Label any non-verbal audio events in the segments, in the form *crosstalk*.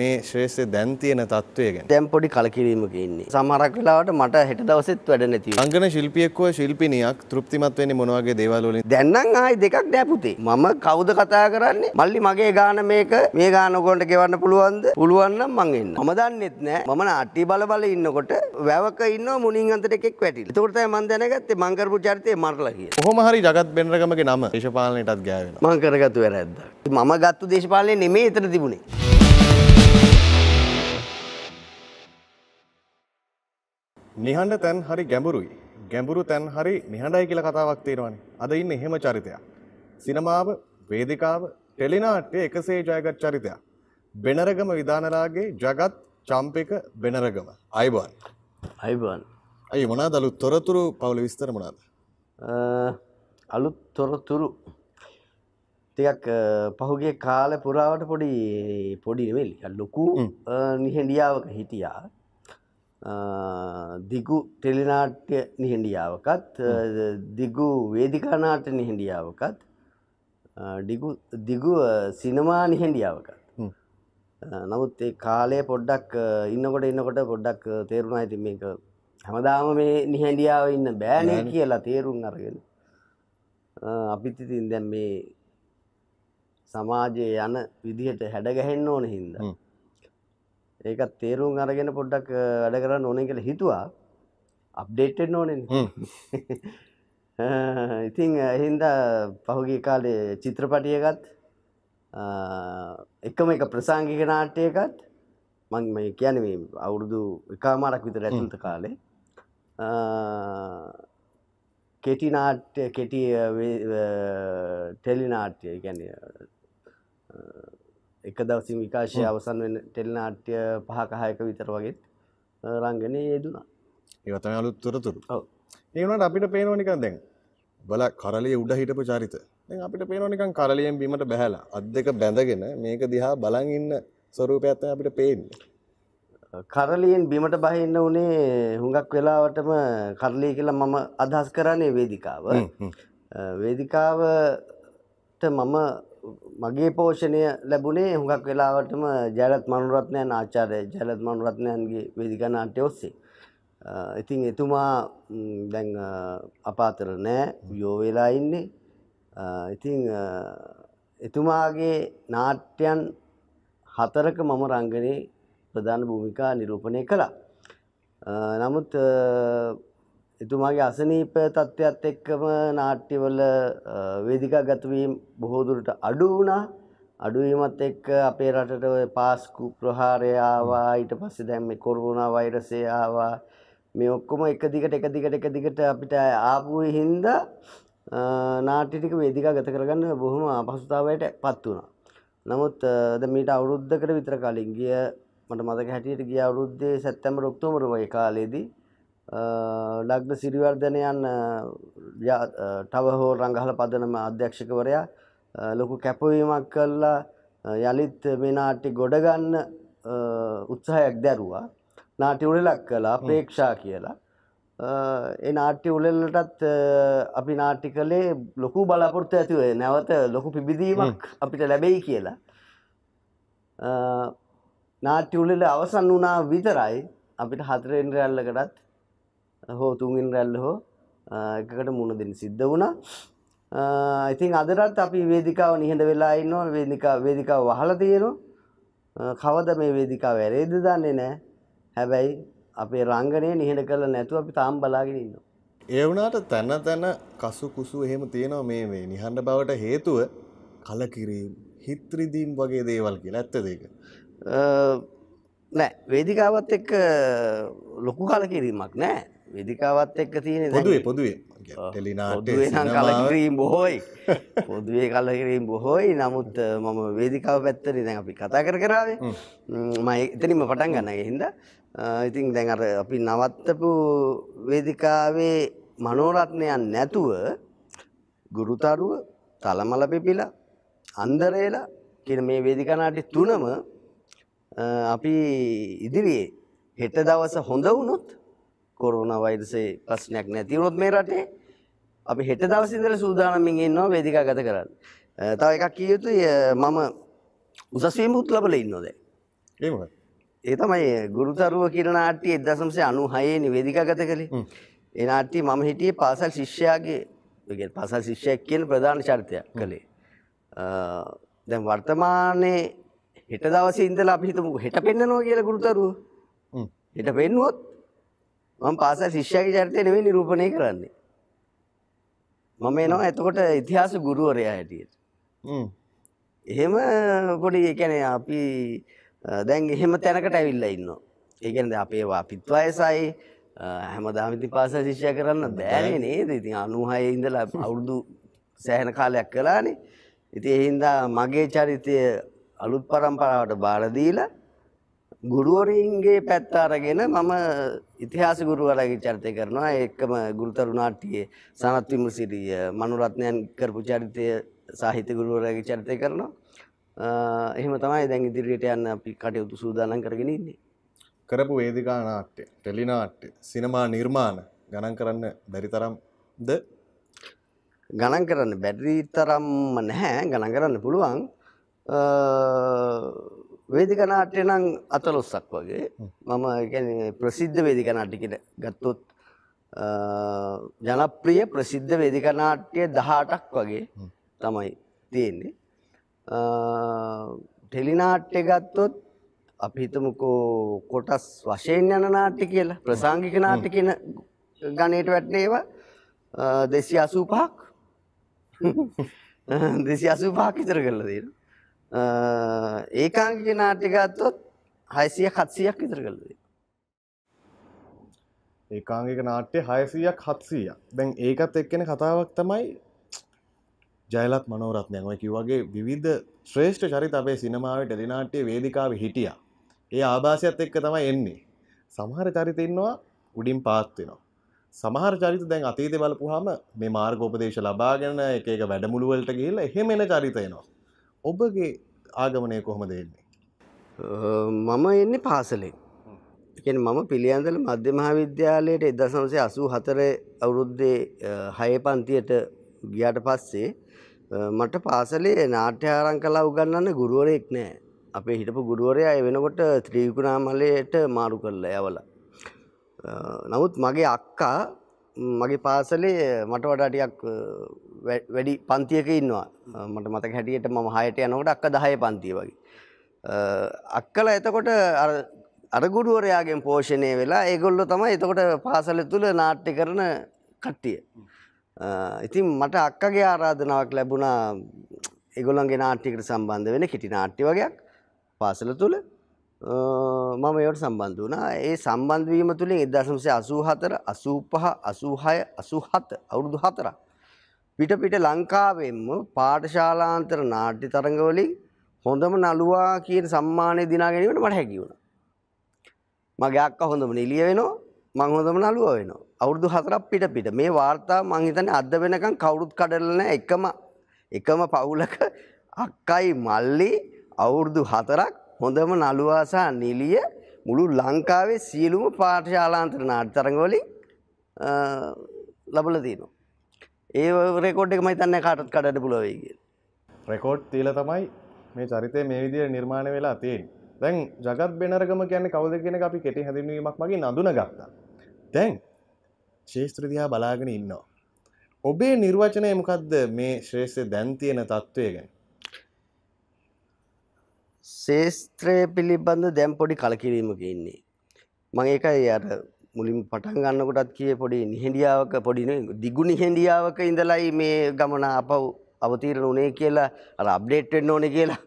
මේ ශ්‍රේෂ්ඨ දැන් තියෙන තත්ත්වය ගැන. දැන් පොඩි කලකිරීමක ඉන්නේ. සමහරක් වෙලාවට මට හෙට දවසෙත් වැඩ නැති වෙනවා. අංගන ශිල්පියෙක්ව ශිල්පිනියක් තෘප්තිමත් වෙන්නේ මොන වගේ දේවල් වලින්? දැන් නම් ආයි දෙකක් නෑ පුතේ. මම කවුද කතා කරන්නේ? මල්ලි මගේ ගාන මේක මේ ගාන ඔයගොල්ලන්ට ගෙවන්න පුළුවන්ද? පුළුවන් නම් මං එන්න. මම දන්නෙත් නෑ. මම නාට්‍ය බල බල ඉන්නකොට වැවක ඉන්නව මුණින් අන්තට එකෙක් වැටිලා. ඒකට තමයි මං දැනගත්තේ මං කරපු චරිතේ මරලා කියලා. කොහොම හරි ජගත් බෙන්රගමගේ නම දේශපාලනයටත් ගෑවෙනවා. මං කරගත්තු වැරැද්ද. මම ගත්තු දේශපාලනේ නෙමෙයි එතන තිබුණේ. නිහඬ තැන් හරි ගැඹුරුයි. ගැඹුරු තැන් හරි නිහඬයි කියලා කතාවක් තියෙනවානේ. අද ඉන්නේ එහෙම චරිතයක්. සිනමාව, වේදිකාව, ටෙලිනාට්‍ය එකසේ ජයගත් චරිතයක්. බෙනරගම විදානලාගේ ජගත් චම්පික බෙනරගම. අයිබෝන්. අයිබන්. අයි මොනවාද අලුත් තොරතුරු පවුල විස්තර මොනවාද? අලුත් තොරතුරු ටිකක් පහුගේ කාල පුරාවට පොඩි පොඩි නෙවෙයි ලොකු නිහඬියාවක හිටියා දිගු ටෙලිනාට්‍ය නිහඬියාවකත් දිගු වේදිකානාට්‍ය නිහඬියාවකත් දිගු සිනමා නිහඬියාවකත්. නමුත් ඒ කාලය පොඩ්ඩක් ඉන්නකොට ඉන්නකොට පොඩ්ඩක් තේරුණා ඇති මේක හැමදාම මේ නිහැඩියාව ඉන්න බෑනය කියලා තේරුම් අරගෙන අපිත් ඉතින් දැන් මේ සමාජයේ යන විදිහට හැඩගැහෙන්න ඕන හින්ද ඒකත් තේරුම් අරගෙන පොඩ්ඩක් වැඩ කරන්න ඕන කියලා හිතුවා. අප්ඩේට්ෙන් ඕනෙන් ඉතිං එහින්ද පහුගිය කාලේ චිත්‍රපටියගත් එකම එක ප්‍රසංගික නාට්‍යයකත් මං මේ කියන මේ අවුරුදු එකමාරක් විතර ඇතුළත කාලේ කෙටි නාට්‍ය කෙටි ටෙලි නාට්‍ය ගැන එක දවසින් විකාශය අවසන් වෙන ටෙල්නාට්‍ය පහකහයක විතර වගේත් රංගනය යෙදුනා ඒවතම අලුත් තොරතුරු. ඔව්. ඒනට අපිට පේනෝනිකන් දැන් බල කරලිය උඩ හිටපු චරිත. අපිට පේනෝනිකන් කරලියෙන් බීමට බැහැලා අත් දෙක බැඳගෙන මේක දිහා බලන් ඉන්න ස්වරූපයක් තමයි අපිට පේන්නේ. කරලියෙන් බිමට බහින්න වනේ හුඟක් වෙලාවටම කරලී කියලා මම අදහස් කරන්නේ වේදිකාව. වේදිකාවට මම මගේ පෝෂණය ලැබුණේ හුඟක් වෙලාවටම ජයලත් මනුරත්නයන් ආචාරය ජයලත් මනුරත්නයන්ගේ වේදිකා නාට්‍ය ඔස්සේ ඉතින් එතුමා දැන් අපාතර නෑ යෝ වෙලා ඉන්නේ ඉතින් එතුමාගේ නාට්‍යයන් හතරක මම රංගනයේ ප්‍රධාන භූමිකා නිරූපණය කළා. නමුත් එතුමාගේ අසනීප තත්ත්වයක් එක්කම නාට්‍යවල වේදිකා ගතවීම් බොහෝ දුරට අඩු වුණා. අඩුවීමත් එක්ක අපේ රටට ඔය පාස්කු ප්‍රහාරය ආවා ඊට පස්සේ දැන් මේ කොරෝනා වෛරසය ආවා මේ ඔක්කොම එක දිගට එක දිගට එක දිගට අපිට ආපු හින්දා නාට්‍ය ටික වේදිකා ගත කරගන්න බොහොම අපහසුතාවයට පත් වුණා. නමුත් ද මීට අවුරුද්ධකට විතර කලින් ගිය මට මතක හැටියට ගිය අවුරුද්දේ සැප්තැම්බර් ඔක්තෝබර් වගේ කාලේදී ඩග්න සිරිවර්ධනයන් ටව හෝ රංගහල පදනම අධ්‍යක්ෂකවරයා ලොකු කැපවීමක් කල්ලා යළිත් මේ නාට්‍ය ගොඩගන්න උත්සාහයක් දැරුවා. නාටි උලෙලක් කලා ප්‍රේක්ෂා කියලා. ඒ නාට්‍ය උලෙල්ලටත් අපි නාට්‍ය කළේ ලොකු බලාපොරත්තු ඇතිව නැවත ලොකු පිබිදීමක් අපිට ලැබෙයි කියලා. නාට්‍ය උලෙල අවසන් වුණා විතරයි අපිට හතරෙන් රැල්ලකටත් හෝ තුන්ගෙන් රැල්ල හෝ එකකට මුණ දෙන්න සිද්ධ වුණා. ඉතින් අදරත් අපි වේදිකාව නිහඬ වෙලා ඉන්නවා. වේදිකා වේදිකාව වහලා තියෙනවා. කවද මේ වේදිකාව වැරේද දන්නේ නැහැ. හැබැයි අපේ රංගනය නිහඬ කළ නැතුව අපි තාම් බලාගෙන ඉන්නවා. ඒ වුණාට තැන තැන කසු කුසු එහෙම තියෙනවා මේ මේ නිහඬ බවට හේතුව කලකිරීම හිත්‍රිදීම් වගේ දේවල් කියලා. ඇත්තද ඒක? නෑ. වේදිකාවත් එක්ක ලොකු කලකිරීමක් නෑ වේදිකාවත් එක්ක තියෙන පොදුවේ පොදුවේ. ටෙලිනාට්‍ය කලකිරීම් බොහෝයි. පොදුවේ කලකිරීම් බොහෝයි. නමුත් මම වේදිකාව පැත්තර දැන් අපි කතා කර කරාවේ ම එතනින්ම පටන් ගන්න හින්ද. ඉතින් දැන් අර අපි නවත්තපු වේදිකාවේ මනෝරත්නයන් නැතුව ගුරුතරුව තලමල පිපිලා අන්දරේලා කියන මේ වේදිකනාටි තුනම අපි ඉදිරියේ හෙට දවස හොඳ වුණොත් කොරුණ වෛරසේ ප්‍රශ්නයක් නැතිවුණොත් මේ රටේ අපි හෙට දවසිදල සූදානමින් ඉන්නවා වේදිකා ගත කරන්න. තව එකක් කිය යුතුයි මම උසස්වීම උත් ලබල ඉන්නොද. ඒමක ඒ තමයි ගුරුතරුව කියන නාට්‍ය එදසම්සේ අනු හයේ නිවේදිකා ගත කළේ ඒ නාට්‍ය මම හිටියේ පාසල් ශිෂ්‍යයාගේ ඒ කියන්නේ පාසල් ශිෂ්‍යයෙක් කියන ප්‍රධාන චරිතයක් කළේ දැන් වර්තමානයේ හෙට දවසේ ඉඳලා අපි හිතමු හෙට පෙන්නනවා කියලා ගුරුතරුව. හෙට පෙන්නුවොත් මම පාසල් ශිෂ්‍යයාගේ චරිතය නෙවෙයි නිරූපණය කරන්නේ. මම එනවා එතකොට ඉතිහාස ගුරුවරයා හැටියට. එහෙම පොඩි එකන අපි අ, දැන් එහෙම තැනකට ඇවිල්ල ඉන්න ඒකන අපේ අපිත් වයසයි. හැම දාමිති පාස ශිෂ්‍ය කරන්න බෑනේ නේද? ඉතින් අනුහය ඉඳලා අවුරුදු සෑහෙන කාලයක් කලානේ ඉති එහින්දා මගේ චරිතය අලුත් පරම්පරාවට බාරදීලා ගුරුවරීන්ගේ පැත්ත අරගෙන මම ඉතිහාස ගුරුවරගේ චරිතය කරනවා. එක්කම ගුරුතරු නාට්‍යයේ සනත් විමසිරිය මනුරත්නයන් කරපු චරිතය සාහිත්‍ය ගුරුවරගේ චරිතය කරනවා. එහෙම තමයි දැන් ඉදිරියට යන්න අපි කටයුතු සූදානම් කරගෙන ඉන්නේ. කරපු වේදිකා නාට්‍ය ටෙලිනාට්‍ය සිනමා නිර්මාණ ගණන් කරන්න බැරි තරම්ද? ගණන් කරන්න බැරි තරම්ම නැහැ. ගණන් කරන්න පුළුවන් වේදික නාට්‍ය නම් අතලොස්සක් වගේ. මම කියන්නේ ප්‍රසිද්ධ වේදික නාට්‍ය කියලා ගත්තොත් ජනප්‍රිය ප්‍රසිද්ධ වේදික නාට්‍ය 18ක් වගේ තමයි තියෙන්නේ. ටෙලි නාට්‍ය ගත්තොත් අපි හිතමුකෝ කොටස් වශයෙන් යන නාට්‍ය කියලා. ප්‍රසංගික නාට්‍ය කියන ගණයට වැටෙන ඒවා. දෙසිය අසූ පහක්. *laughs* දෙසි අසූ පහක් විතර කරලා තියෙන ඒකාංගික නාට්‍ය ගත්තොත් හයිසිය හත්සියක් විතර කරලා තියෙන ඒකාංගික නාට්‍ය හයසීයක් හත්සීයක් දැන් ඒකත් එක්කෙන කතාවක් තමයි ජයලත් මනෝරත්නයන් ඔය කිව්වගේ විවිධ ශ්‍රේෂ්ඨ චරිත අපේ සිනමාවේ ටෙලිනාට්‍ය වේදිකාවේ හිටියා. ඒ ආభాසයත් එක්ක තමයි එන්නේ. සමහර චරිත ඉන්නවා උඩින් පාත් වෙනවා. සමහර චරිත දැන් අතීතේ බලපුවාම මේ මාර්ගෝපදේශ ලබාගෙන එක එක වැඩමුළු වලට ගිහිල්ලා එහෙම එන චරිත එනවා. ඔබගේ ආගමනය කොහොමද එන්නේ? මම එන්නේ පාසලෙන්. එකන මම පිළියන්දල මධ්‍ය මහාවිද්‍යාලයට එදසම්සේ අසූ හතර අවුරුද්දේ හය පන්තියට ගියාට පස්සේ මට පාසලේ නාට්‍යාරං කලා උගන්නන්න ගුරුවරයෙක් නෑ. අපේ හිටපු ගුරුවරයා එ වෙනකොට ත්‍රීකුණාමලයට මාරු කරලා යවල. නමුත් මගේ අක්කා මගේ පාසලේ මට වඩාටියක් වැඩි පන්තියක ඉන්නවා. අ, මට මතක හැටියට මම හයට යනකොට අක්ක දහය පන්තිය වගේ. අ, අක්කල එතකොට අර- අර ගුරුවරයාගෙන් පෝෂණය වෙලා ඒගොල්ලො තමයි එතකොට පාසල තුළ නාට්‍ය කරන කට්ටිය. අ, ඉතින් මට අක්කගේ ආරාධනාවක් ලැබුණා එගොල්ලන්ගේ නාට්‍යකට සම්බන්ධ වෙන කෙටි නාට්‍ය වගේක් පාසල තුළ අ, මම ඒවට සම්බන්ධ වුණා. ඒ සම්බන්ධවීම තුළින් එදසම්සේ අසූ හතර අසූපහ අසූහය අසූහත අවුරුදු හතරක් පිට පිට ලංකාවෙන්ම පාඨශාලාන්තර නාට්‍ය තරඟවලින් හොඳම නළුවා කියන සම්මානය දිනා ගැනීමට මට හැකි වුණා. මගේ අක්ක හොඳම නිලිය වෙනවා මං හොඳම නළුව වෙනවා. අවුරුදු හතරක් පිට පිට මේ වාර්තා මං හිතන්නේ අද වෙනකන් කවුරුත් කඩලා නැහැ එකම එකම පවුලක අක්කයි මල්ලි අවුරුදු හතරක් හොඳම නළුවා සහ නිලිය මුළු ලංකාවේ සියලුම පාඨශාලාන්තර නාට්‍ය තරඟවලින් අ, ලබලා තියෙනවා. ඒ රෙකෝඩ් එක මම හිතන්නේ කාටවත් කඩන්න පුළුවන් වෙයි කියලා. රෙකෝඩ් තියලා තමයි මේ චරිතය මේ විදිහට නිර්මාණය වෙලා තියෙන්නේ. දැන් ජගත් බෙනරගම කියන්නේ කවුද කියන අපි කෙටි හැඳින්වීමක් මගින් අඳුනගත්තා. දැන් ශේෂ්ත්‍ර දිහා බලාගෙන ඉන්නවා. ඔබේ නිර්වචනය මොකද්ද මේ ශ්‍රේෂ්ඨ දැන් තියෙන තත්ත්වය ගැන? ශේස්ත්‍රය පිළිබඳ දැම් පොඩි කලකිරීමක ඉන්නේ. මං ඒකයි අර මුලින් පටන් ගන්නකොටත් කිය පොඩි නිහෙඩියාවක පොඩි දිගු නිහෙඩියාවක ඉඳලයි මේ ගමන අපව් අවතීරණ උනේ කියලා අර අප්ඩේට් වෙන්න ඕනේ කියලා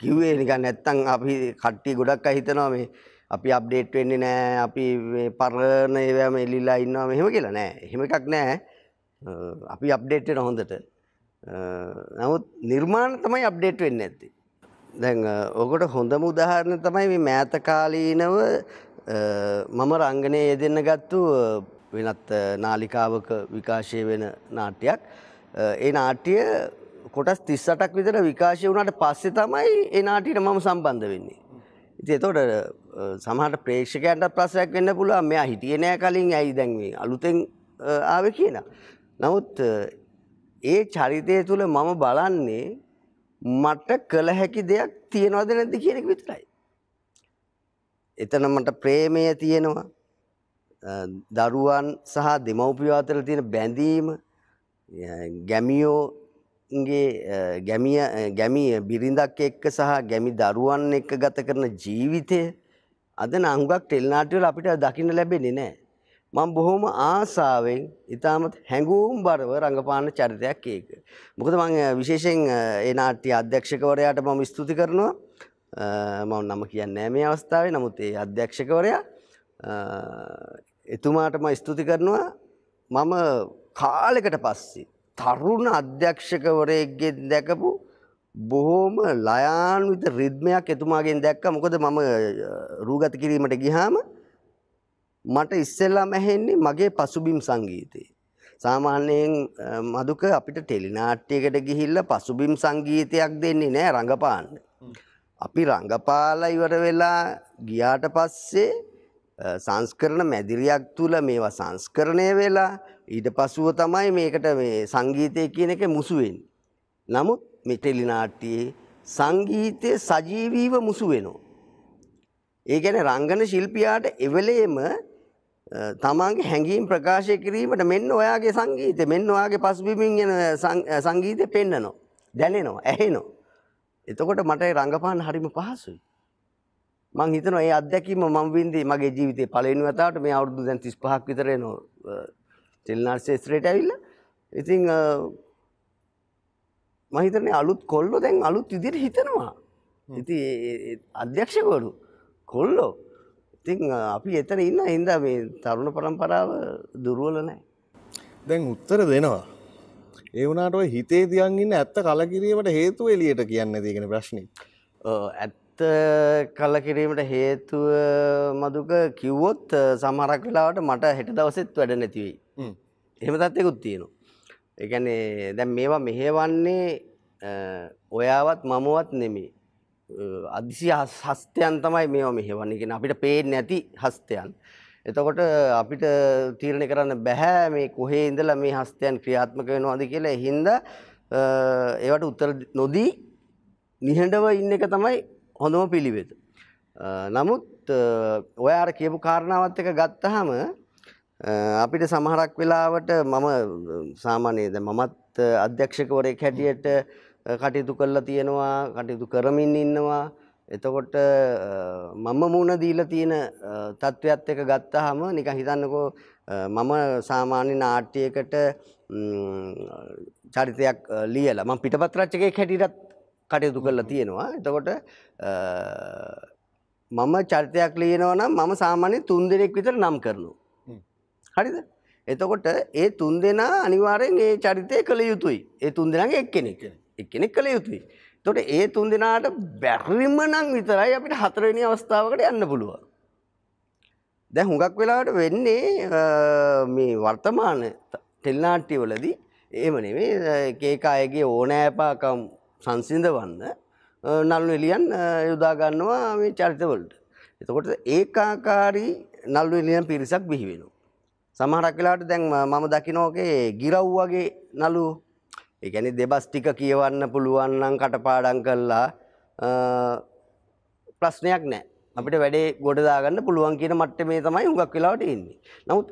කිව්වේ. නිකන් නැත්තම් අපි කට්ටිය ගොඩක් අය හිතනවා මේ අපි අප්ඩේට් වෙන්නේ නැහැ අපි මේ පරණ ඒවාම එලිලා ඉන්නවා මෙහෙම කියලා නෑ. එහෙම එකක් නෑ. අ, අපි අප්ඩේට් වෙන හොඳට. අ, නමුත් නිර්මාණ තමයි අප්ඩේට් වෙන්නේ නැත්තේ. දැන් අ, ඔකට හොඳම උදාහරණ තමයි මේ මෑත කාලීනව අ, මම රංගනය යෙදෙන්න ගත්තු අ, වෙනත් අ, නාලිකාවක විකාශය වෙන නාට්‍යයක් අ, ඒ නාට්‍ය කොටස් තිස්සටක් විතර විකාශය වුණට පස්සේ තමයි ඒ නාටියට මම සම්බන්ධ වෙන්නේ. ඉති එතොට සමහට ප්‍රේක්ෂකයන්ට ප්‍රසයක් වෙන්න පුළුව මෙයා හිටිය නෑ කලින් ඇයි දැන්වේ අලුතෙන් අ, ආව කියන. නමුත් අ, ඒ චරිතය තුළ මම බලන්නේ මට කළ හැකි දෙයක් තියෙනවද නැද්ද කියනෙක විතරයි. එතන මට ප්‍රේමය තියෙනවා දරුවන් සහ දෙමව්පියෝ අතර තියෙන බැඳීම ගැමියෝගේ ගැමිය ගැමිය බිරිඳක් එක්ක සහ ගැමි දරුවන් එක්ක ගත කරන ජීවිතය අද නංගක් ටෙල්නාටවල අපිට දකින්න ලැබෙන්නේ නෑ. මං බොහොම ආසාාවෙන් ඉතාමත් හැඟූම් බරව රඟපාන චරිතයක් ඒක. මොකද මං විශේෂෙන් ඒ නාට්‍ය අධ්‍යක්ෂකවරයාට මම ස්තුති කරනවා මම නම කියන්න මේ අවස්ථාවේ නමුත් ඒ අධ්‍යක්ෂකවරයා එතුමාටම ස්තුති කරනවා මම කාලෙකට පස්සේ තරුණ අධ්‍යක්ෂකවරයෙක්ගෙන් දැකපු බොහෝම ලයාන්විත රිද්මයක් එතුමාගෙන් දැක්ක මොකද මම රූගත කිරීමට ගිහාම මට ඉස්සෙල්ලාම ඇහෙන්නේ මගේ පසුබිම් සංගීතේ. සාමාන්‍යයෙන් මදුක අපිට ටෙලිනාට්‍යයකට ගිහිල්ලා පසුබිම් සංගීතයක් දෙන්නේ නෑ රඟපාන්න. අපි රඟපාලා ඉවර වෙලා ගියාට පස්සේ සංස්කරණ මැදිරියක් තුළ මේවා සංස්කරණය වෙලා ඊට පසුව තමයි මේකට මේ සංගීතය කියන එක මුසුවෙන්. නමුත් මෙටෙලිනාට්‍යයේ සංගීතය සජීවීව මුසු වෙනවා. ඒ ගැන රංගන ශිල්පියාට එවලේම තමන්ගේ හැඟීම් ප්‍රකාශය කිරීමට මෙන්න ඔයාගේ සංගීතය මෙන්න ඔයාගේ පසුබිමින් එන සංගීතය පෙන්නනවා. දැනෙනවා ඇහෙනවා. එතකොට මට රංගපාන්න හරිම පහසුයි. මං හිතනවා ඒ අත්දැකීම මම වින්දේ මගේ ජීවිතේ පළවෙනි වතාවට මේ අවුරුදු දැන් 35ක් විතර එනවා ටෙලිනාට් ශාස්ත්‍රයට ඇවිල්ලා. ඉතින් මම හිතන්නේ අලුත් කොල්ලෝ දැන් අලුත් විදිහට හිතනවා. ඉතින් අධ්‍යක්ෂකවරු කොල්ලෝ ඉතින් අපි එතන ඉන්න හින්දා මේ තරුණ પરම්පරාව දුර්වල නැහැ. දැන් උත්තර දෙනවා. ඒ වුණාට ඔය හිතේ තියන් ඉන්න ඇත්ත කලකිරීමට හේතුව එළියට කියන්නේ තියෙන ප්‍රශ්නේ. ඇත්ත කලකිරීමට හේතුව මදුක කිව්වොත් සමහරක් වෙලාවට මට හෙට දවසෙත් වැඩ නැති වෙයි. එහෙම තත්ත්වෙකුත් තියෙනවා. ඒ කියන්නේ දැන් මේවා මෙහෙවන්නේ ඔයාවත් මමවත් නෙමෙයි. අදිසි හස්තයන් තමයි මේවා මෙහෙවන්නේ. කියන්නේ අපිට පේන්නේ නැති හස්තයන්. එතකොට අපිට තීරණය කරන්න බැහැ මේ කොහේ ඉඳලා මේ හස්තයන් ක්‍රියාත්මක වෙනවද කියලා. ඒ හින්දා ඒවට උත්තර නොදී නිහඬව ඉන්න එක තමයි හොඳම පිළිවෙත. නමුත් ඔයාට කියපු කාරණාවත් එක ගත්තහම අපිට සමහරක් වෙලාවට මම සාමානයද මමත් අධ්‍යක්ෂකවරයෙක් හැටියට කටයුතු කරලා තියෙනවා කටයුතු කරමින් ඉන්නවා එතකොට මම මුණ දීලා තියෙන තත්ත්වයක් එක ගත්තාම නිකන් හිතන්නකෝ මම සාමාන්‍ය නාට්‍යයකට චරිතයක් ලියලා මම පිටපත් රචකයෙක් හැටියටත් කටයුතු කරලා තියෙනවා එතකොට මම චරිතයක් ලියනවා නම් මම සාමාන්‍ය තුන් දෙනෙක් විතර නම් කරනවා හරිද? එතකොට ඒ තුන් දෙනා අනිවාර්යෙන් ඒ චරිතය කළ යුතුයි. ඒ තුන් දෙනාගේ එක්කෙනෙක්. එක්කෙනෙක් කළ යුතුයි. එතකොට ඒ තුන් දෙනාට බැරිම නම් විතරයි අපිට හතරවෙනි අවස්ථාවකට යන්න පුළුවන්. දැන් හුඟක් වෙලාවට වෙන්නේ මේ වර්තමාන ටෙලිනාට්‍යවලදී එහෙම නෙමෙයි එක එක අයගේ ඕනෑපාකම් සංසිඳවන්න නළු එලියන් යොදා ගන්නවා මේ චරිතවලට. එතකොට ඒකාකාරී නළු එලියන් පිරිසක් බිහි වෙනවා. සමහරක් වෙලාවට දැන් මම දකිනෝකේ ගිරව් වගේ නළු ඒ කියන්නේ දෙබස් ටික කියවන්න පුළුවන් නම් කටපාඩම් කළා ප්‍රශ්නයක් නැහැ. අපිට වැඩේ ගොඩ දාගන්න පුළුවන් කියන මට්ටමේ තමයි හුඟක් වෙලාවට ඉන්නේ. නමුත්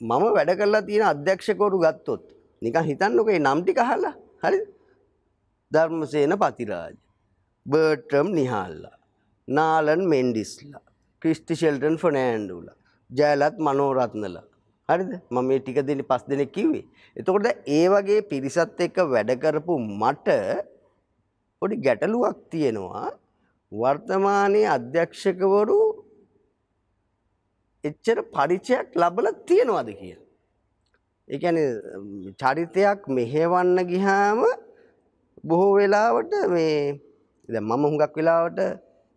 මම වැඩ කරලා තියෙන අධ්‍යක්ෂකවරු ගත්තොත් නිකන් හිතන්නකෝ මේ නම් ටික අහලා හරිද? ධර්මසේන පතිරාජ, බර්ට්‍රම් නිහාල්ලා, නාලන් මෙන්ඩිස්ලා, ක්‍රිස්ටි ෂෙල්ටන් ෆර්නෑන්ඩුලා, ජයලත් මනෝරත්නලා හරිද මම මේ ටික දෙන පස් දෙනෙක් කිව්වේ. එතකොට ඒ වගේ පිරිසත් එක්ක වැඩ කරපු මට පොඩි ගැටලුවක් තියෙනවා වර්තමානයේ අධ්‍යක්ෂකවරු එච්චර පරිචයක් ලබලා තියනවාද කියලා. ඒ කියන්නේ චරිතයක් මෙහෙවන්න ගියාම බොහෝ වෙලාවට මේ දැන් මම හුඟක් වෙලාවට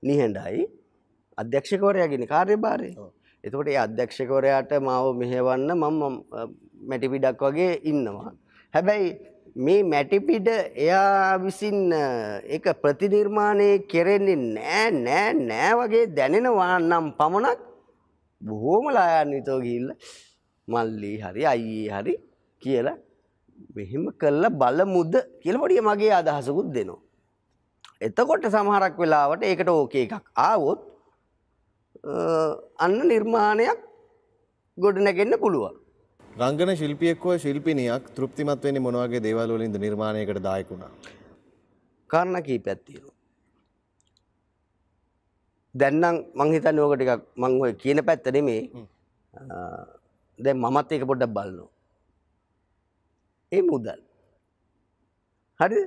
නිහඬයි අධ්‍යක්ෂකවරයාගේ කාර්යභාරය. එතකොට ඒ අධ්‍යක්ෂකවරයාට මාව මෙහෙවන්න මම මැටිපිඩක් වගේ ඉන්නවා. හැබැයි මේ මැටිපිඩ එයා විසින් එක ප්‍රතිනිර්මාණය කෙරෙන්නේ නෑ නෑ නෑ වගේ දැනෙනවා නම් පමණක් බොහෝම ලායන්විතෝ ගිහිල්ල මල්ලි හරි අයියේ හරි කියලා මෙහෙම කල්ල බල මුද්ද කියලා පොඩිය මගේ අදහසකුත් දෙනවා. එතකොට සමහරක් වෙලාවට ඒකට ඕකේ එකක් ආවොත් අන්න නිර්මාණයක් ගොඩ නැගෙන්න්න පුළුවන්. රංගන ශිල්පියෙක්ව ශිල්පිනියක් තෘප්තිමත් වෙන්නේ මොන වගේ දේවල් වලින්ද නිර්මාණයකට දායක වුණා? කාරණ කීපයක් තියෙනවා. දැන්නම් මං හිතන්නේ ඕක ටිකක් මං ඔය කියන පැත්ත නෙමේ. දැන් මමත් ඒක පොඩ්ඩක් බලනවා. ඒ මුදල්. හරි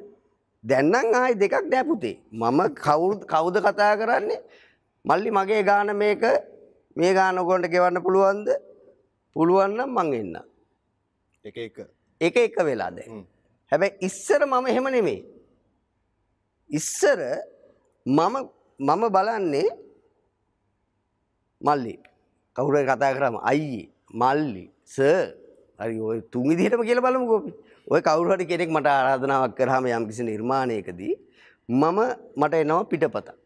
දැන්නම් ආයි දෙකක් නෑ පුතේ. මම කවුරු කවුද කතා කරන්නේ? මල්ලි මගේ ගාන මේක මේ ගාන ඔයගොල්ලන්ට ගෙවන්න පුළුවන්ද? පුළුවන් නම් මං එන්නම්. එක එක. එක එක වෙලා දැන්. හැබැයි ඉස්සර මම එහෙම නෙමෙයි. ඉස්සර මම මම බලන්නේ මල්ලි කවුරු කතා කරාම අයියේ මල්ලි සර් හරි ඔය තුන් විදිහටම කියලා බලමුකෝ අපි. ඔය කවුරු හරි කෙනෙක් මට ආරාධනාවක් කරාම යම් කිසි නිර්මාණයකදී මම මට එනවා පිටපත.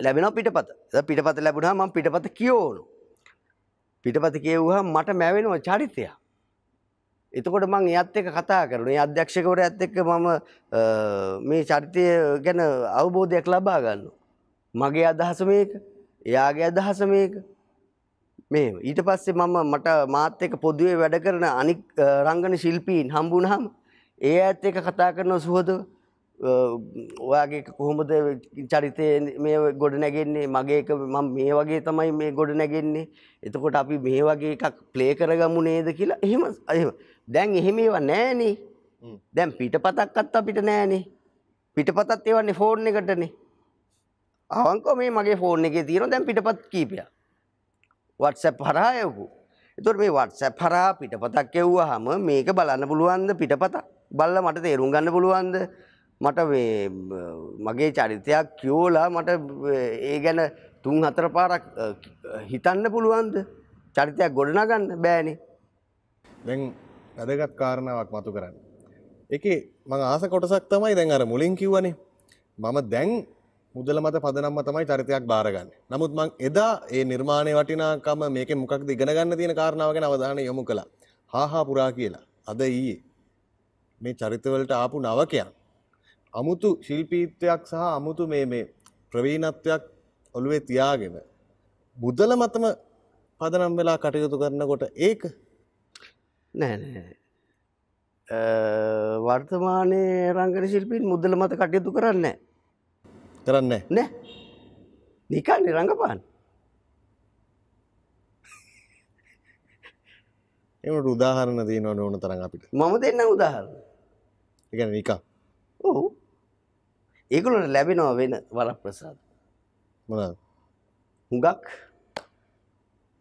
ලැබෙනවා පිටපත. ඒ පිටපත ලැබුණාම මම පිටපත කියවනවා. පිටපත කියවුවහම මට මැවෙනවා චරිතයක්. එතකොට මං එයත් එක්ක කතා කරනවා. ඒ අධ්‍යක්ෂකවරයාත් එක්ක මම මේ චරිතය ගැන අවබෝධයක් ලබා ගන්නවා. මගේ අදහස මේක. එයාගේ අදහස මේක. මේ ඊට පස්සේ මම මට මාත් එක්ක පොදුවේ වැඩ කරන අනික් රංගන ශිල්පීන් හම්බුනහම ඒ ඇත් එක්ක කතා කරන සුහදව ඔයාගේ කොහොමද චරිතය මේ ගොඩ නැගෙන්නේ? මගේක මම මේ වගේ තමයි මේ ගොඩ නැගෙන්නේ. එතකොට අපි මේ වගේ එකක් ප්ලේ කරගමු නේද කියලා? එහෙම එහෙම. දැන් එහෙම ඒවා නෑනේ. දැන් පිටපතක්වත් අපිට නෑනේ. පිටපතත් ඒවන්නේ ෆෝන් එකටනේ. අවංකව මේ මගේ ෆෝන් එකේ තියෙනවා දැන් පිටපත් කීපයක්. WhatsApp හරහා එවපු. එතකොට මේ WhatsApp හරහා පිටපතක් එව්වහම මේක බලන්න පුළුවන්ද පිටපතක්? බලලා මට තේරුම් ගන්න පුළුවන්ද? මට මේ මගේ චරිතයක් කියෝලා මට ඒ ගැන තුන් හතර පාරක් හිතන්න පුළුවන්ද? චරිතයක් ගොඩනගන්න බෑනේ. දැන් වැදගත් කාරණාවක් මතු කරන්න. ඒකේ මම ආස කොටසක් තමයි දැන් අර මුලින් කිව්වනේ. මම දැන් මුදල මත පදනම්ම තමයි චරිතයක් බාරගන්න. නමුත් මං එදා ඒ නිර්මාණය වටිනාකම මේක මොකක්ද ඉගෙන ගන්න තියෙන කාරණාව ගැන අවධානය යොමු කළා. හාහා පුරා කියලා. අද ඊයේ මේ චරිතවලට ආපු නවකයන් අමුතු ශිල්පීත්වයක් සහ අමුතු මේ මේ ප්‍රවීණත්වයක් ඔළුවේ තියාගෙන මුදල මතම පදනම් වෙලා කටයුතු කරනකොට ඒක නෑ වර්තමානයේ රංගන ශිල්පීන් මුදල මත කටයුතු කරන්නේ කරන්න නෑ. නිකන් රඟපාන් එමට උදාහරණ තියෙනවන ඕන තරන් අපිට. මම දෙන්න උදාහරණ. එකන නිකා. ඔහු ඒකුලට ලැබෙනවා වෙන වර ප්‍රසාද මොන හුඟක්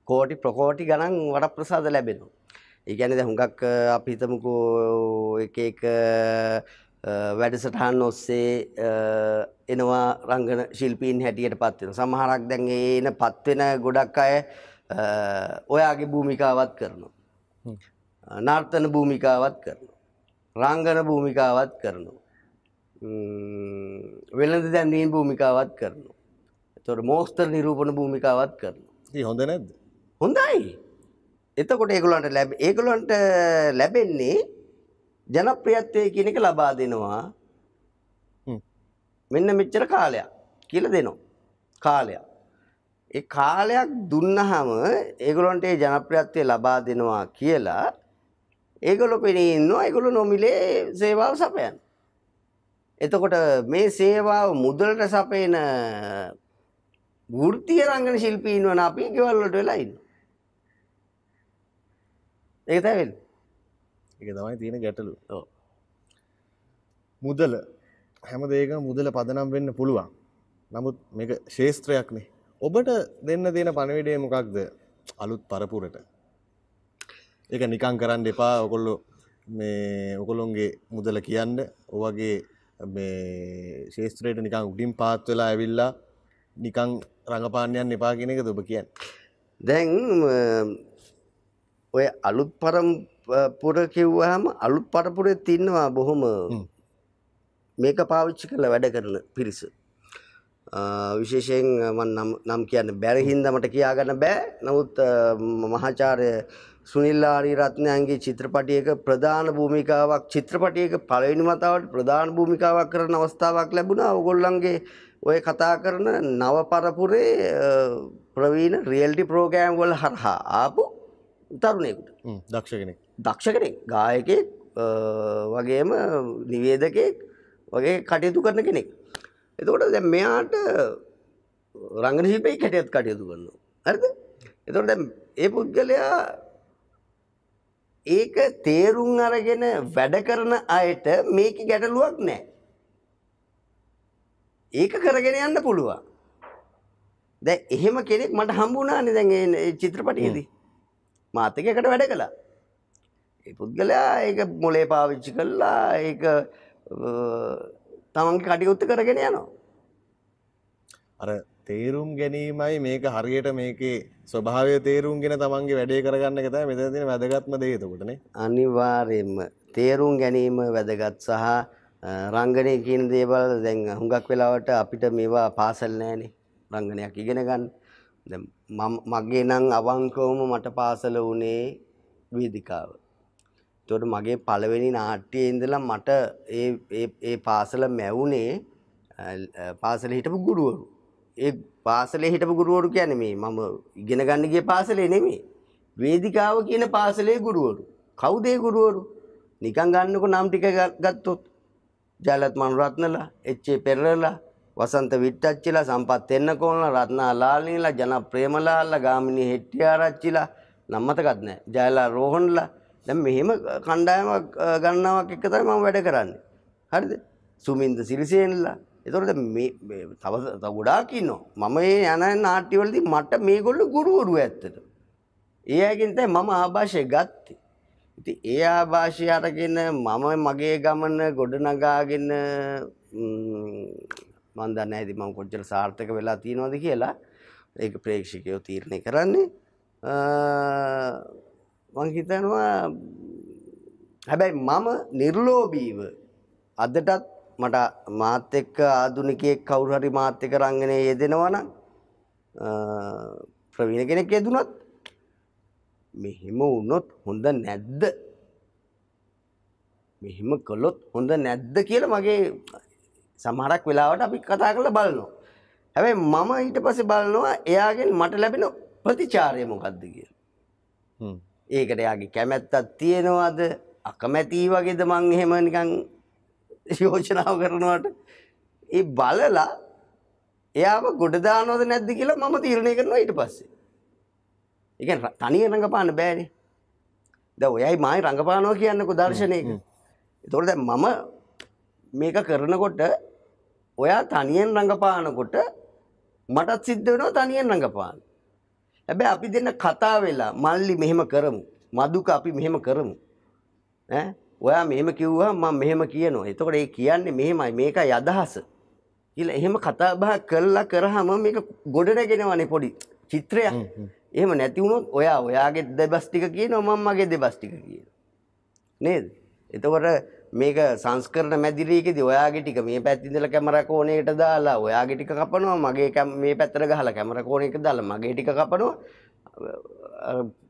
කෝටි ප්‍රකෝටි ගණන් වඩ ප්‍රසාද ලැබෙනවා ඒගැනද හුඟක් අපිතමකෝ එක එක වැඩසටහන් ඔස්සේ එනවා රංගන ශිල්පීන් හැටියට පත්වෙන සමහරක් දැන් එන පත්වෙන ගොඩක් අය ඔයාගේ භූමිකාවත් කරනවා. නර්තන භූමිකාවත් කරනවා. රංගන භූමිකාවත් කරනවා. වෙළඳ දැන්දීන් භූමිකාවත් කරනවා. තොට මෝස්තර නිරූපණ භූමිකාවත් කරනවා. හොඳ නැද්ද? හොඳයි. එතකොට ඒගොලන්ට ලැබ ඒගොලන්ට ලැබෙන්නේ ජනප්‍රියත්වය කියන එක ලබා දෙනවා. මෙන්න මෙච්චර කාලයක් කියල දෙනවා. කාලයක්. ඒ කාලයක් දුන්නහම ඒගොලොන්ට ඒ ජනප්‍රියත්වය ලබා දෙනවා කියලා ඒගොලො පෙනී ඉන්නවා. ඒගොලු නොමිලේ සේවාව සපයන් එතකොට මේ සේවාව මුදලට සපයන වෘතිය රංගන ශිල්පීන් වන අපි ගෙවල්ලට වෙලා ඉන්න. ඒක තැවෙල් එක තමයි තියෙන ගැටලු. මුදල. හැම දේක මුදල පදනම් වෙන්න පුළුවන්. නමුත් මේක ශේස්ත්‍රයක්නේ ඔබට දෙන්න දෙන පණවිඩේ මොකක්ද? අලුත් පරපුරට. ඒක නිකං කරන්න එපා. ඔකොල්ලො මේ ඔකොළොන්ගේ මුදල කියන්න. ඔවගේ මේ ශේස්ත්‍රයට නිකං උඩින් පාත් වෙලා ඇවිල්ලා නිකං රඟපානයන් එපා කියෙන එක ඔබ කියන්න? දැන් ඔය අලුත් පරම් පුර කිව්වහම අලුත් පරපුරේ තින්නවා බොහොම මේක පාවිච්චි කළ වැඩ කරන පිරිස. විශේෂයෙන් නම් කියන්න බැරහින්ද මට කියාගන්න බෑ. නමුත් මහාචාරය සුනිල්ලාරී රත්නයන්ගේ චිත්‍රපටියක ප්‍රධාන භූමිකාවක් චිත්‍රපටියක පළවෙනි මතාවට ප්‍රධාන භූමිකාවක් කරන අවස්ථාවක් ලැබුණා. ඔගොල්ලන්ගේ ඔය කතා කරන නව පරපුරේ ප්‍රවීණ රියල්ටි ප්‍රෝගෑම් වල හරහා ආපු තරුණයකුට. දක්ෂ කෙනෙක්. දක්ෂ කෙනෙක් ගායකෙක් අ, වගේම නිවේදකෙක් වගේ කටයුතු කරන කෙනෙක්. එතකොට දැන් මෙයාට රංගන ශිල්පී කැටියත් කටයුතු කරනවා. හරිද? එතකොට දැන් ඒ පුද්ගලයා ඒක තේරුම් අරගෙන වැඩ කරන අයට මේක ගැටලුවක් නැහැ ඒක කරගෙන යන්න පුළුවන්. දැන් එහෙම කෙනෙක් මට හම්බුණානේ දැන් ඒ- ඒ චිත්‍රපටයේදී. මාත් එක්ක එකට වැඩ කළා. ඒ පුද්ගලයා ඒක මොලේ පාවිච්චි ඒක අ, තමන්ගේ කටයුත්ත කරගෙන යනවා. අර තේරුම් ගැනීමයි මේක හරියට මේකේ ස්වභාවය තේරුම්ගෙන තමන්ගේ වැඩේ කරගන්න එක තමයි මෙතන තියෙන වැදගත්ම දේ එතකොටනේ අනිවාර්යෙන්ම තේරුම් ගැනීම වැදගත් සහ අ, රංගනය කියන දේවල් දැන් හුඟක් වෙලාවට අපිට මේවා පාසල් නෑනේ. රංගනයක් ඉගෙන ගන්න. දැන් මම- මගේ නම් අවංකවම මට පාසල වුණේ වේදිකාව. තොට මගේ පළවෙනි නාට්‍යයේ ඉඳලා මට ඒ ඒ- ඒ පාසල මැවුනේ අ, අ, පාසල හිටපු ගුරුවරු. ඒ පාසලේ හිටපු ගුරුවරු කියන්නේ මේ මම ඉගෙන ගන්න ගිය පාසලේ නෙමෙයි. වේදිකාව කියන පාසලේ ගුරුවරු. කවුද ඒ ගුරුවරු? නිකන් ගන්නකො නම් ටික ග- ගත්තොත්. ජයලත් මනුරත්නලා එච්.ඒ. පෙරලලා වසන්ත විට්ටච්චිලා සම්පත් එන්නකෝන්ලා රත්නා ලාල්නීලා ජන ප්‍රේමලාල්ලා ගාමිණී හෙට්ටිආරච්චිලා නම් මතකත් නැහැ ජයලා රෝහන්ලා දැන් මෙහෙම කණ්ඩායමක් අ, ගණනාවක් එක්ක තමයි මම වැඩ කරන්නේ. හරිද? සුමින්ද සිරිසේනලා එතකොට දැන් මේ මේ තව තව ගොඩාක් ඉන්නවා. මම මේ යන නාට්‍යවලදී මට මේගොල්ලෝ ගුරුවරු ඇත්තට. ඒ අයගෙන් තමයි මම ආభాෂය ගත්තේ. ඉතින් ඒ ආభాෂය අරගෙන මම මගේ ගමන ගොඩනගාගෙන මන් දන්නේ නැහැ ඉතින් මම කොච්චර සාර්ථක වෙලා තියෙනවද කියලා. ඒක ප්‍රේක්ෂකයෝ තීරණය කරන්නේ. අ, මං හිතනවා හැබැයි මම නිර්ලෝභීව අදටත් මට මාත් එක්ක ආදුනිකයෙක් කවුරු හරි මාත් එක්ක රංගනයේ යෙදෙනවා නම් ප්‍රවීණ කෙනෙක් යෙදුනොත් මෙහෙම වුණොත් හොඳ නැද්ද? මෙහෙම කළොත් හොඳ නැද්ද කියලා මගේ සමහරක් වෙලාවට අපි කතා කරලා බලනවා. හැබැයි මම ඊට පස්සේ බලනවා එයාගෙන් මට ලැබෙන ප්‍රතිචාරය මොකක්ද කියලා. හ්ම්. ඒකට යාගේ කැමැත්තක් තියෙනවද? අකමැති වගේද මං එහෙම නිකන් යෝජනාව කරනවට ඒ බලලා එයාම ගොඩ දානවද නැද්ද කියලා මම තීරණය කරනවා ඊට පස්සේ. ඒ කියන්නේ තනිය රඟපාන්න බෑනේ. දැන් ඔයයි මායි රඟපානවා කියන්නකෝ දර්ශනයක. ඒතකොට දැන් මම මේක කරනකොට ඔයා තනියෙන් රඟපානකොට මටත් සිද්ධ වෙනවා තනියෙන් රඟපාන්න. හැබැයි අපි දෙන්න කතා වෙලා මල්ලි මෙහෙම කරමු. මදුක අපි මෙහෙම කරමු. ඈ ඔයා මෙහෙම කිව්වා මම මෙහෙම කියනවා. එතකොට ඒ කියන්නේ මෙහෙමයි මේකයි අදහස. කියලා එහෙම කතා බහ කළා කරාම මේක ගොඩ නැගෙනවනේ පොඩි චිත්‍රයක්. එහෙම නැති වුණොත් ඔයා ඔයාගේ දෙබස් ටික කියනවා මම මගේ දෙබස් ටික කියනවා. නේද? එතකොට මේක සංස්කරණ මැදිරියකදී ඔයාගේ ටික මේ පැත්තේ ඉඳලා කැමරා කෝණයකට දාලා ඔයාගේ ටික කපනවා මගේ මේ පැත්තට ගහලා කැමරා කෝණයකට දාලා මගේ ටික කපනවා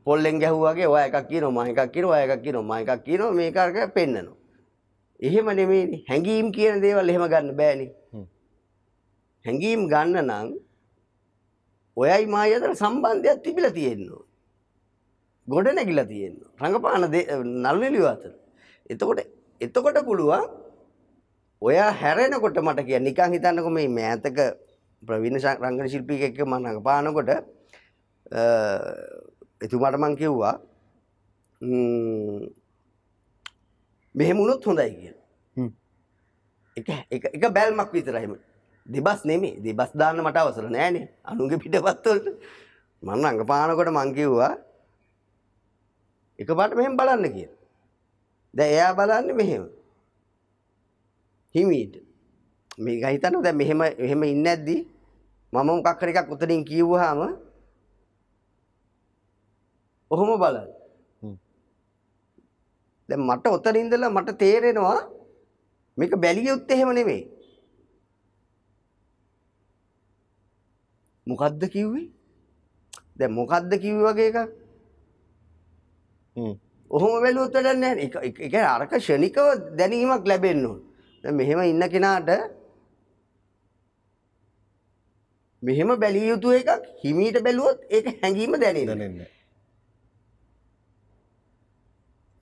පොල්ලෙන් ගැහුවාගේ ඔයා එකක් කියනවා මම එකක් කියනවා ඔයා එකක් කියනවා මම එකක් කියනවා මේක අරක පෙන්නනවා. එහෙම නෙමෙයිනේ හැංගීම් කියන දේවල් එහෙම ගන්න බෑනේ. හැංගීම් ගන්න නම් ඔයයි මායි අතර සම්බන්ධයක් තිබිලා තියෙනවා. ගොඩ නැගිලා තියෙනවා. රංගපාන නල්වෙලිව අතර. එතකොට එතකොට පුළුවන් ඔයා හැරෙනකොට මට කිය නිකන් හිතන්නකො මේ මෑතක ප්‍රවීණ රංගන ශිල්පියෙක් එක්ක මම රඟපානකොට අ, එතුමාට මං කිව්වා ම්ම්, මෙහෙම වුණොත් හොඳයි. හ්ම්. එක බැල්මක් විතරයිම දෙබස් නෙමේ දෙබස් දාන්න මට අවසර නෑනේ අනුගේ පිටපත්වලට මං රඟපානකොට මං කිව්වා එකපාරට මෙහෙම බලන්න කියලා. දැන් එයා බලන්නේ මෙහෙම. හිමීට. මේක හිතන්න දැන් මෙහෙම එහෙම ඉන්නේ නැද්දි මම මොකක් හරි එකක් උතනින් කිව්වහම ඔහොම බලන්න. දැන් මට උතන ඉඳලා මට තේරෙනවා මේක බැලියොත් එහෙම නෙමෙයි. මොකද්ද කිව්වේ? දැන් මොකද්ද කිව්වේ වගේ එකක්? හ්ම්. ඔහොම බැලුවොත් වැඩක් නැහැ. ඒක ඒ කියන්නේ අරක ෂණිකව දැනීමක් ලැබෙන්න ඕන. දැන් මෙහෙම ඉන්න කෙනාට මෙහෙම බැලිය යුතු එකක් හිමීට බැලුවොත් ඒක හැඟීම දැනෙන දැනෙන්නේ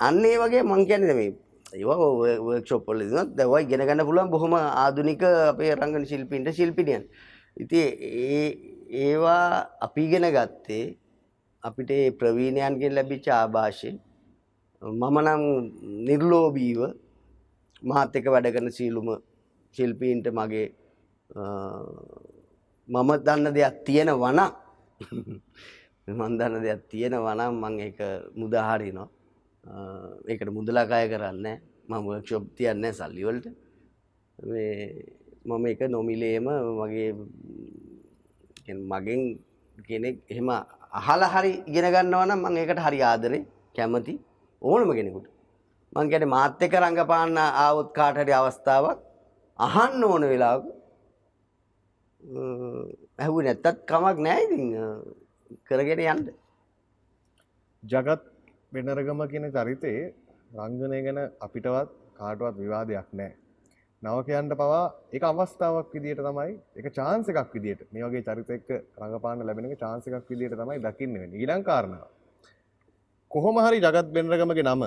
අන්න ඒ වගේ මං කියන්නේ මේ ඒවා වර්ක්ෂොප්පොල දිනත් දැවයි ගෙන ගන්න පුළුවන් බොහොම ආධුනික අපේ රංගන ශිල්පීන්ට ශිල්පිනියන්. ඉති ඒ ඒවා අපි ඉගෙන ගත්තේ අපිට ඒ ප්‍රවීණයන්ගෙන් ලැබිච්ච ආభాෂය. මම නම් නිර්ලෝබීව මහත් එක වැඩ කරන සීලුම ශිල්පීන්ට මගේ අ, මම දන්න දෙයක් තියෙන වන මන් දන්න දෙයක් තියෙන වනම් මං එක මුදාහරිනවා ඒකට මුදලාකාය කරන්න මම වර්ක්ෂොප් තියන්න සල්ලිවලට මම එක නොමිලේම මගේ මගෙන් කෙනෙක් එහෙම අහල හරි ඉගෙන ගන්නවනම් මං ඒකට හරි ආදරේ කැමති ඕනම කෙනෙකුට. මං ගැන මාත්‍ය එක රඟපාන්න ආවොත් කාටහරි අවස්ථාවක් අහන්න ඕන වෙලාවක ඇහුව නැත්තත් කමක් නෑ ඉතින් අ, කරගෙන යන්න. ජගත් වෙනරගම කියන චරිතේ රංගනය ගැන අපිටවත් කාටවත් විවාදයක් නෑ. නවකයන්ට පවා එක අවස්ථාවක් විදිට තමයි එක චාන්ස එකක් විදිට මේ වගේ චරිතෙක් රඟපාන ලැබෙන චාන්ස එකක් විදිට තමයි දකින්න වෙන ඊලං කාරණාව. කොහොම හරි ජගත් බෙන්රගමගේ නම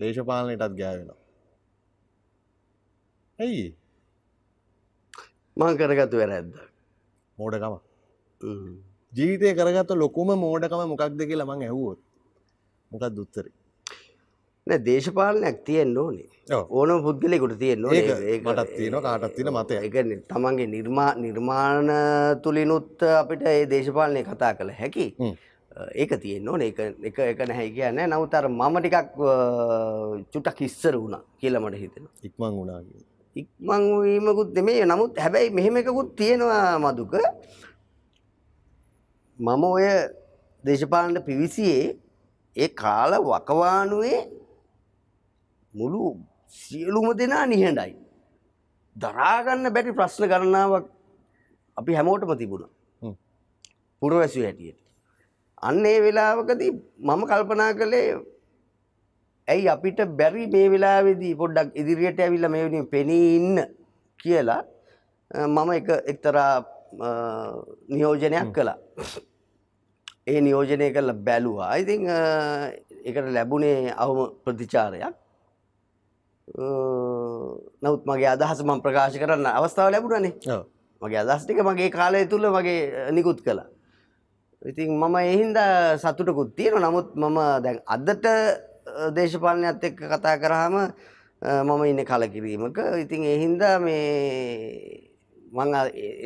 දේශපාලනයටත් ගෑවෙනවා. ඇයි? මං කරගත්තු වැරැද්ද. මෝඩකම. ජීවිතය කරගත්ත ලොකුම මෝඩකම මොකක්ද කියලා මං ඇහුවොත් මොකක් දුත්තරි දේශපාලනයක් තියෙන්න ඕනේ. ඕන. පුද්ගලෙකුට ඒක- මටත් තියෙනවා, කාටත් තියෙන මතයක්. ඒක නේ තමන්ගේ නිර්මා නිර්මාණ තුළිනුත් අපිට ඒ දේශපාලනය කතා කළ හැකි. ඒක තියෙන්න ඕනේ. එක එක නැහැ කියන්නේ. නමුත් අර මම ටිකක් අ, චුට්ටක් ඉස්සර වුණා කියලා මට හිතෙනවා. ඉක්මං වුණා කියලා. ඉක්මං වීමකුත් නෙමෙයි. නමුත් හැබැයි මෙහෙම එකකුත් තියෙනවා මදුක. මම ඔය දේශපාලනට පිවිසියේ ඒ කාල වකවානුවේ මුළු සියලුම දෙනා නිහඬයි. දරාගන්න බැරි ප්‍රශ්න ගණනාවක් අපි හැමෝටම තිබුණා. පුරවැසිය හැටියට. අන්න ඒ වෙලාවකදී මම කල්පනා කළේ ඇයි අපිට බැරි මේ වෙලාවෙදී පොඩ්ඩක් ඉදිරියට ඇවිල්ලා මේ වෙනින් පෙනී ඉන්න? කියලා මම එක එක්තරා නියෝජනයක් කළා. ඒ නියෝජනය කරලා බැලුවා. ඉතින් අ, ඒකට ලැබුණේ අවම ප්‍රතිචාරයක්. අ, නමුත් මගේ අදහස මම ප්‍රකාශ කරන්න අවස්ථාව ලැබුණනේ. මගේ අදහස් ටික මගේ කාලය තුල මගේ අ, නිකුත් කළා. ඉතින් මම ඒ හින්දා සතුටකුත් තියෙනවා. නමුත් මම දැන් අදට අ, දේශපාලනයත් එක්ක කතා කරාම අ, මම ඉන්නේ කලකිරීමක. ඉතින් ඒ හින්දා මේ මං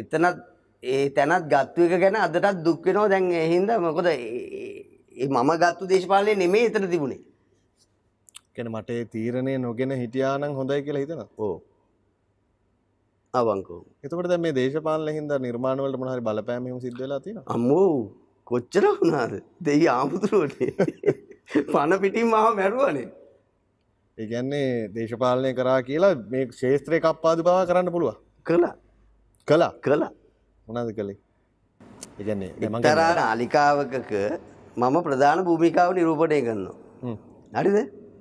එතනත් ඒ තැනත් ගත්තු එක ගැන අදටත් දුක් වෙනවා. දැන් ඒ හින්දා මොකද මම ගත්තු දේශපාලනේ නෙමෙයි එතන තිබුණේ. කියන්නේ මට තීරණය නොගෙන හිටියා නම් හොඳයි කියලා හිතනවා. ඕ. අවංකව. එතකොට මේ දේශපාලන හින්දා නිර්මාණ වලට මොන හරි බලපෑම් එහෙම සිද්ධ වෙලා තියෙනවා. අම්මෝ කොච්චර වුණාද දෙයි ආමුදුරුවනේ *laughs* පණ පිටින් මාව මැරුවනේ ඒ කියන්නේ දේශපාලනය කරා කියලා මේ ශේත්‍රය කප්පාදු බව කරන්න පුළුවන්. කළා කළා. කළා මොනවද කළේ? මං එක්තරා නාලිකාවකක මම ප්‍රධාන භූමිකාව නිරූපණය කරනවා. හ්ම්. හරිද?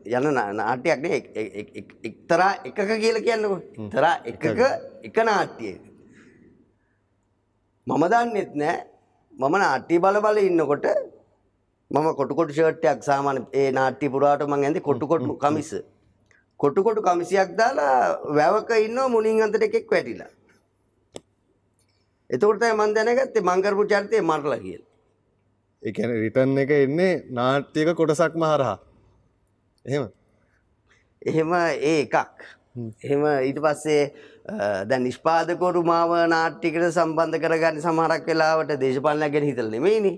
යන නා- නාට්‍යයක් නේ. එක්- එක්- එක්- එක්- එක්තරා එකක කියලා කියන්නකො. තරා එකක එක නාට්‍යයක. මම දන්නෙත් නෑ. මම නාට්‍ය බල බල ඉන්නකොට මම කොටුකොටු ෂර්ට්ටයක් සාමාන්‍ය ඒ නාට්‍ය පුරාට මං ඇඳේ කොටුකොටු කමිස. කොටුකොටු කමිසයක් දාලා වැවක ඉන්නවා මුණින් අතට එකෙක් වැටිලා එතකොට තමයි මං දැනගත්තේ මං කරපු චරිතය මරලා කියලා. ඒ කියන්නේ රිටර්න් එක එන්නේ නාට්‍යයක කොටසක්ම හරහා. එහෙම. එහෙම ඒ එකක්. එහෙම ඊට පස්සේ අ, දැන් නිෂ්පාදකවරු මාව නාට්‍යකට සම්බන්ධ කරගන්න සමහරක් වෙලාවට දේශපාලනයක් ගැන හිතලා නෙමෙයිනේ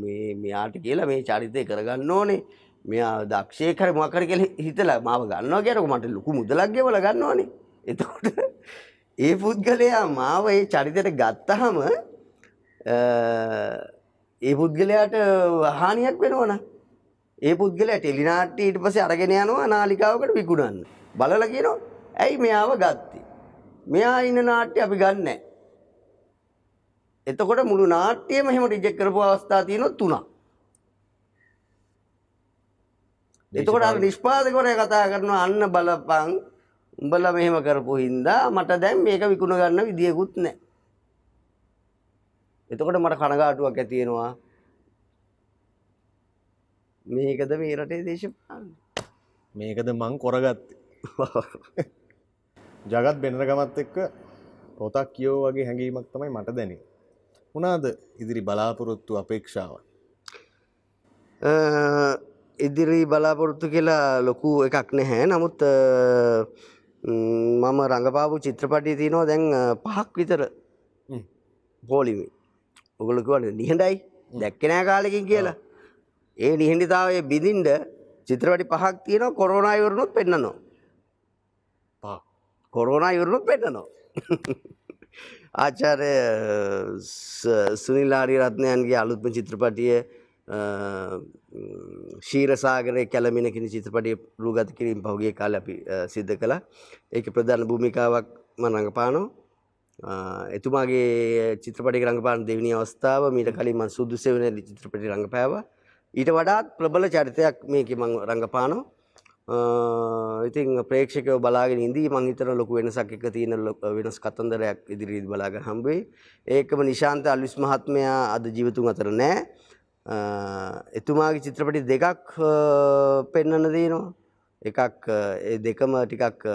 මේ මෙයාට කියලා මේ චරිතය කරගන්න ඕනේ. මෙයා දක්ෂයෙක් හරි මොකක් හරි කියලා හිතලා මාව ගන්නවා කියනකො මට ලොකු මුදලක් ගෙවලා ගන්නවනේ එතකොට ඒ පුද්ගලයා මාව ඒ චරිතයට ගත්තහම ඒ පුද්ගලයාට හානියක් වෙනවන ඒ පුද්ගලයා ටෙලිනාට්ටි ඊට පස්සේ අරගෙන යනවා නාලිකාවකට විකුණන්න. බලලා කියනවා ඇයි මෙයාව ගත්තේ? මෙයා ඉන්න නාට්‍ය අපි ගන්නෑ. එතකොට මුළු නාට්‍යයම එහෙම රිජෙක්ට් කරපු අවස්ථා තියෙනවා තුනක්. එතකොට අර නිෂ්පාදකවරයා කතා කරනවා අන්න බලපං උඹලා මෙහෙම කරපු හින්දා මට දැන් මේක විකුණ ගන්න විදියකුත් නැහැ එතකොට මට කනගාටුවක් ඇතියෙනවා මේකද මේ රටේ දේශපාලන? මේකද මං කොරගත්තේ. *laughs* ජගත් බෙනරගමත් එක්ක පොතක් කියෝ වගේ හැඟීමක් තමයි මට දැනේ. උනාද ඉදිරි බලාපොරොත්තු අපේක්ෂාවන් ඉදිරි බලාපොරොත්තු කියලා ලොකු එකක් නැහැ. නමුත් මම රඟපාපු චිත්‍රපටි තියනවා දැන් පහක් විතර. පෝලිමි. ඔගලකුවන නිහඬයි දැක්කනෑ කාලෙකින් කියලා. ඒ නිහඬිතාවේ බිඳින්ට චිත්‍රපටි පහක් තියෙනවා කොරෝනායවරනුත් පෙන්න්නනවා පා කොරෝනා යුරුණුත් පෙන්න්නනවා ආචාරය සුනිල්ලාරි රත්නයන්ගේ අලුත්ම චිත්‍රපටිය ශීරසාගරය කැලමින කිනි චිත්‍රපටිය රූගත කිරීම පහුගේ කාල අපි සිද්ධ කළ. ඒක ප්‍රධාන භූමිකාවක් මනඟපානෝ එතුමාගේ චිත්‍රපටි රඟපාන දෙවිනි අවස්ථාව මීට කලින් මන් සුදු සෙවන චිත්‍රපටි රඟපෑව. ඊට වඩාත් ප්‍රබල චරිතයක් මේක මං රඟපානෝ ඉතින් ප්‍රේක්ෂකව බලාගෙන ඉදී මංහිතන ලොකු වෙනසක් එක තියෙන ලොක වෙනස් කතන්දරයක් ඉදිරිත් බලාග හම්බේ ඒකම නිශාන්ත අල්විස් මහත්මයා අද ජීවතුන් අතර නෑ. එතුමාගේ චිත්‍රපටි දෙකක් පෙන්නන්න දයනවා එකක් ඒ දෙකම ටිකක්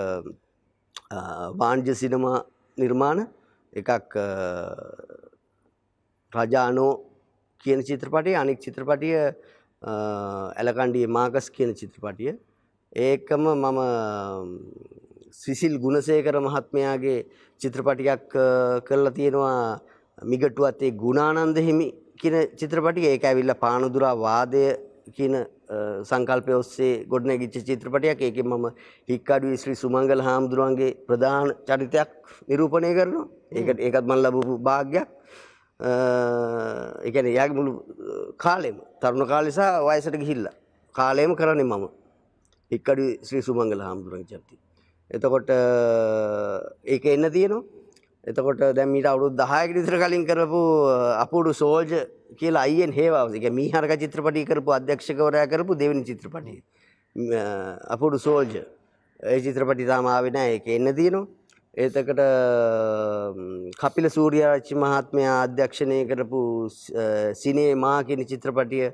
වාණ්ජ සිනමා නිර්මාණ. එකක් රජානෝ කියන චිත්‍රපටිය අනික් චිත්‍රපටිය ඇලකණ්ඩිය මාකස් කියන චිත්‍රපටිය. ඒකම මම සිසිල් ගුණසේකර මහත්මයාගේ චිත්‍රපටියක් කරලා තියෙනවා. මිගටුවත් ඒ ගුණානන්ද හිමි කියන චිත්‍රපටිය ඒක ඇවිල්ල පානුදුරා වාදය කියන සංකල්පය ඔස්සේ ගොඩනැගිච්ච චිත්‍රපටයක්. ඒක මම හික්කඩුව ශ්‍රී සුමංගල හාමුදුරුවන්ගේ ප්‍රධාන චරිතයක් නිරූපණය කරනවා. ඒකට ඒකත් මන් ලබපු භාග්‍යයක්. එකන යාගේ මුළු කාලෙම තරුණ කාලෙසා වයසට ගිහිල්ල. කාලයම කරන්නේ මම. හික්කඩු ශ්‍රී සුමංගල හාමුදුරුවන් චර්ති එතකොට ඒක එන්න තියෙනවා. එතකොට දැමීට අවුරුත් දහයක විතර කලින් කරපු අපුඩු සෝජ කියලා අයියෙන් හේවාව. එක මීහරක චිත්‍රපටි කරපු අධ්‍යක්ෂකවරයා කරපු දෙවනි චිත්‍රපටි අපුඩු සෝල්ජ ඒ චිත්‍රපටි තාමාවෙන එක එන්න තියෙනවා. ඒතකට කපිල සූරියාරච්චි මහත්මයා අධ්‍යක්ෂණය කරපු සිනේ මා කියන චිත්‍රපටිය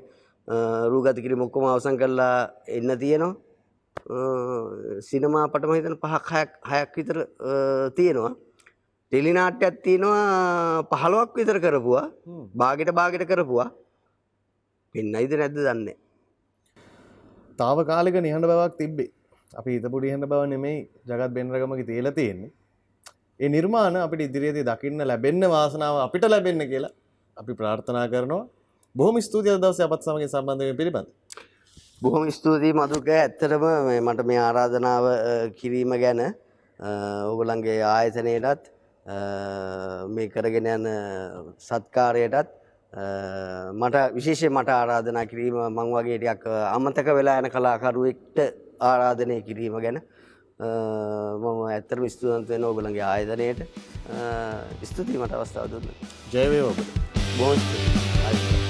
රූගත කිරි මොක්කොම අවසන් කරලා එන්න තියෙනවා. සිනමා පටම හිතන පහක් හයක් හයක් විතර තියෙනවා. ටෙලිනාට්‍යයක් තියෙනවා පහළුවක් විතර කරපුවා. බාගෙට බාගෙට කරපුවා. පෙන්නයිද නැද්ද දන්නේ. තාව කාලෙක නිහඬ බවක් තිබ්බේ. අපි හිතපුඩි හඬ බව නෙමෙයි ජගත් බෙන්රගමක තියල තියෙන්නේ. ඒ නිර්මාණ අපිට ඉදිරියේදී දකින්න ලැබෙන්න වාසනාව අපිට ලැබෙන්න කියලා අපි ප්‍රාර්ථනා කරනවා. බොහොම ස්තුතියි අද දවසේ අපත් සමග සම්බන්ධ වෙන පිළිබඳ. බොහොම ස්තුතියි මදුක ඇත්තටම මට මේ ආරාධනාව කිරීම ගැන අ, ඔගොල්ලන්ගේ ආයතනයටත් මේ කරගෙන යන සත්කාරයටත් අ, මට විශේෂයෙන් මට ආරාධනා කිරීම මං වගේ ටිකක් අමතක වෙලා යන කලාකරුවෙක්ට ආරාධනය කිරීම ගැන අ, මම ඇත්තටම ස්තුතිවන්ත වෙනවා ඔයගොල්ලන්ගේ ආයතනයට අ, ස්තුතියි මට අවස්ථාව දුන්න ඔබට බොහොම ස්තුතියි. ආයුබෝවන්.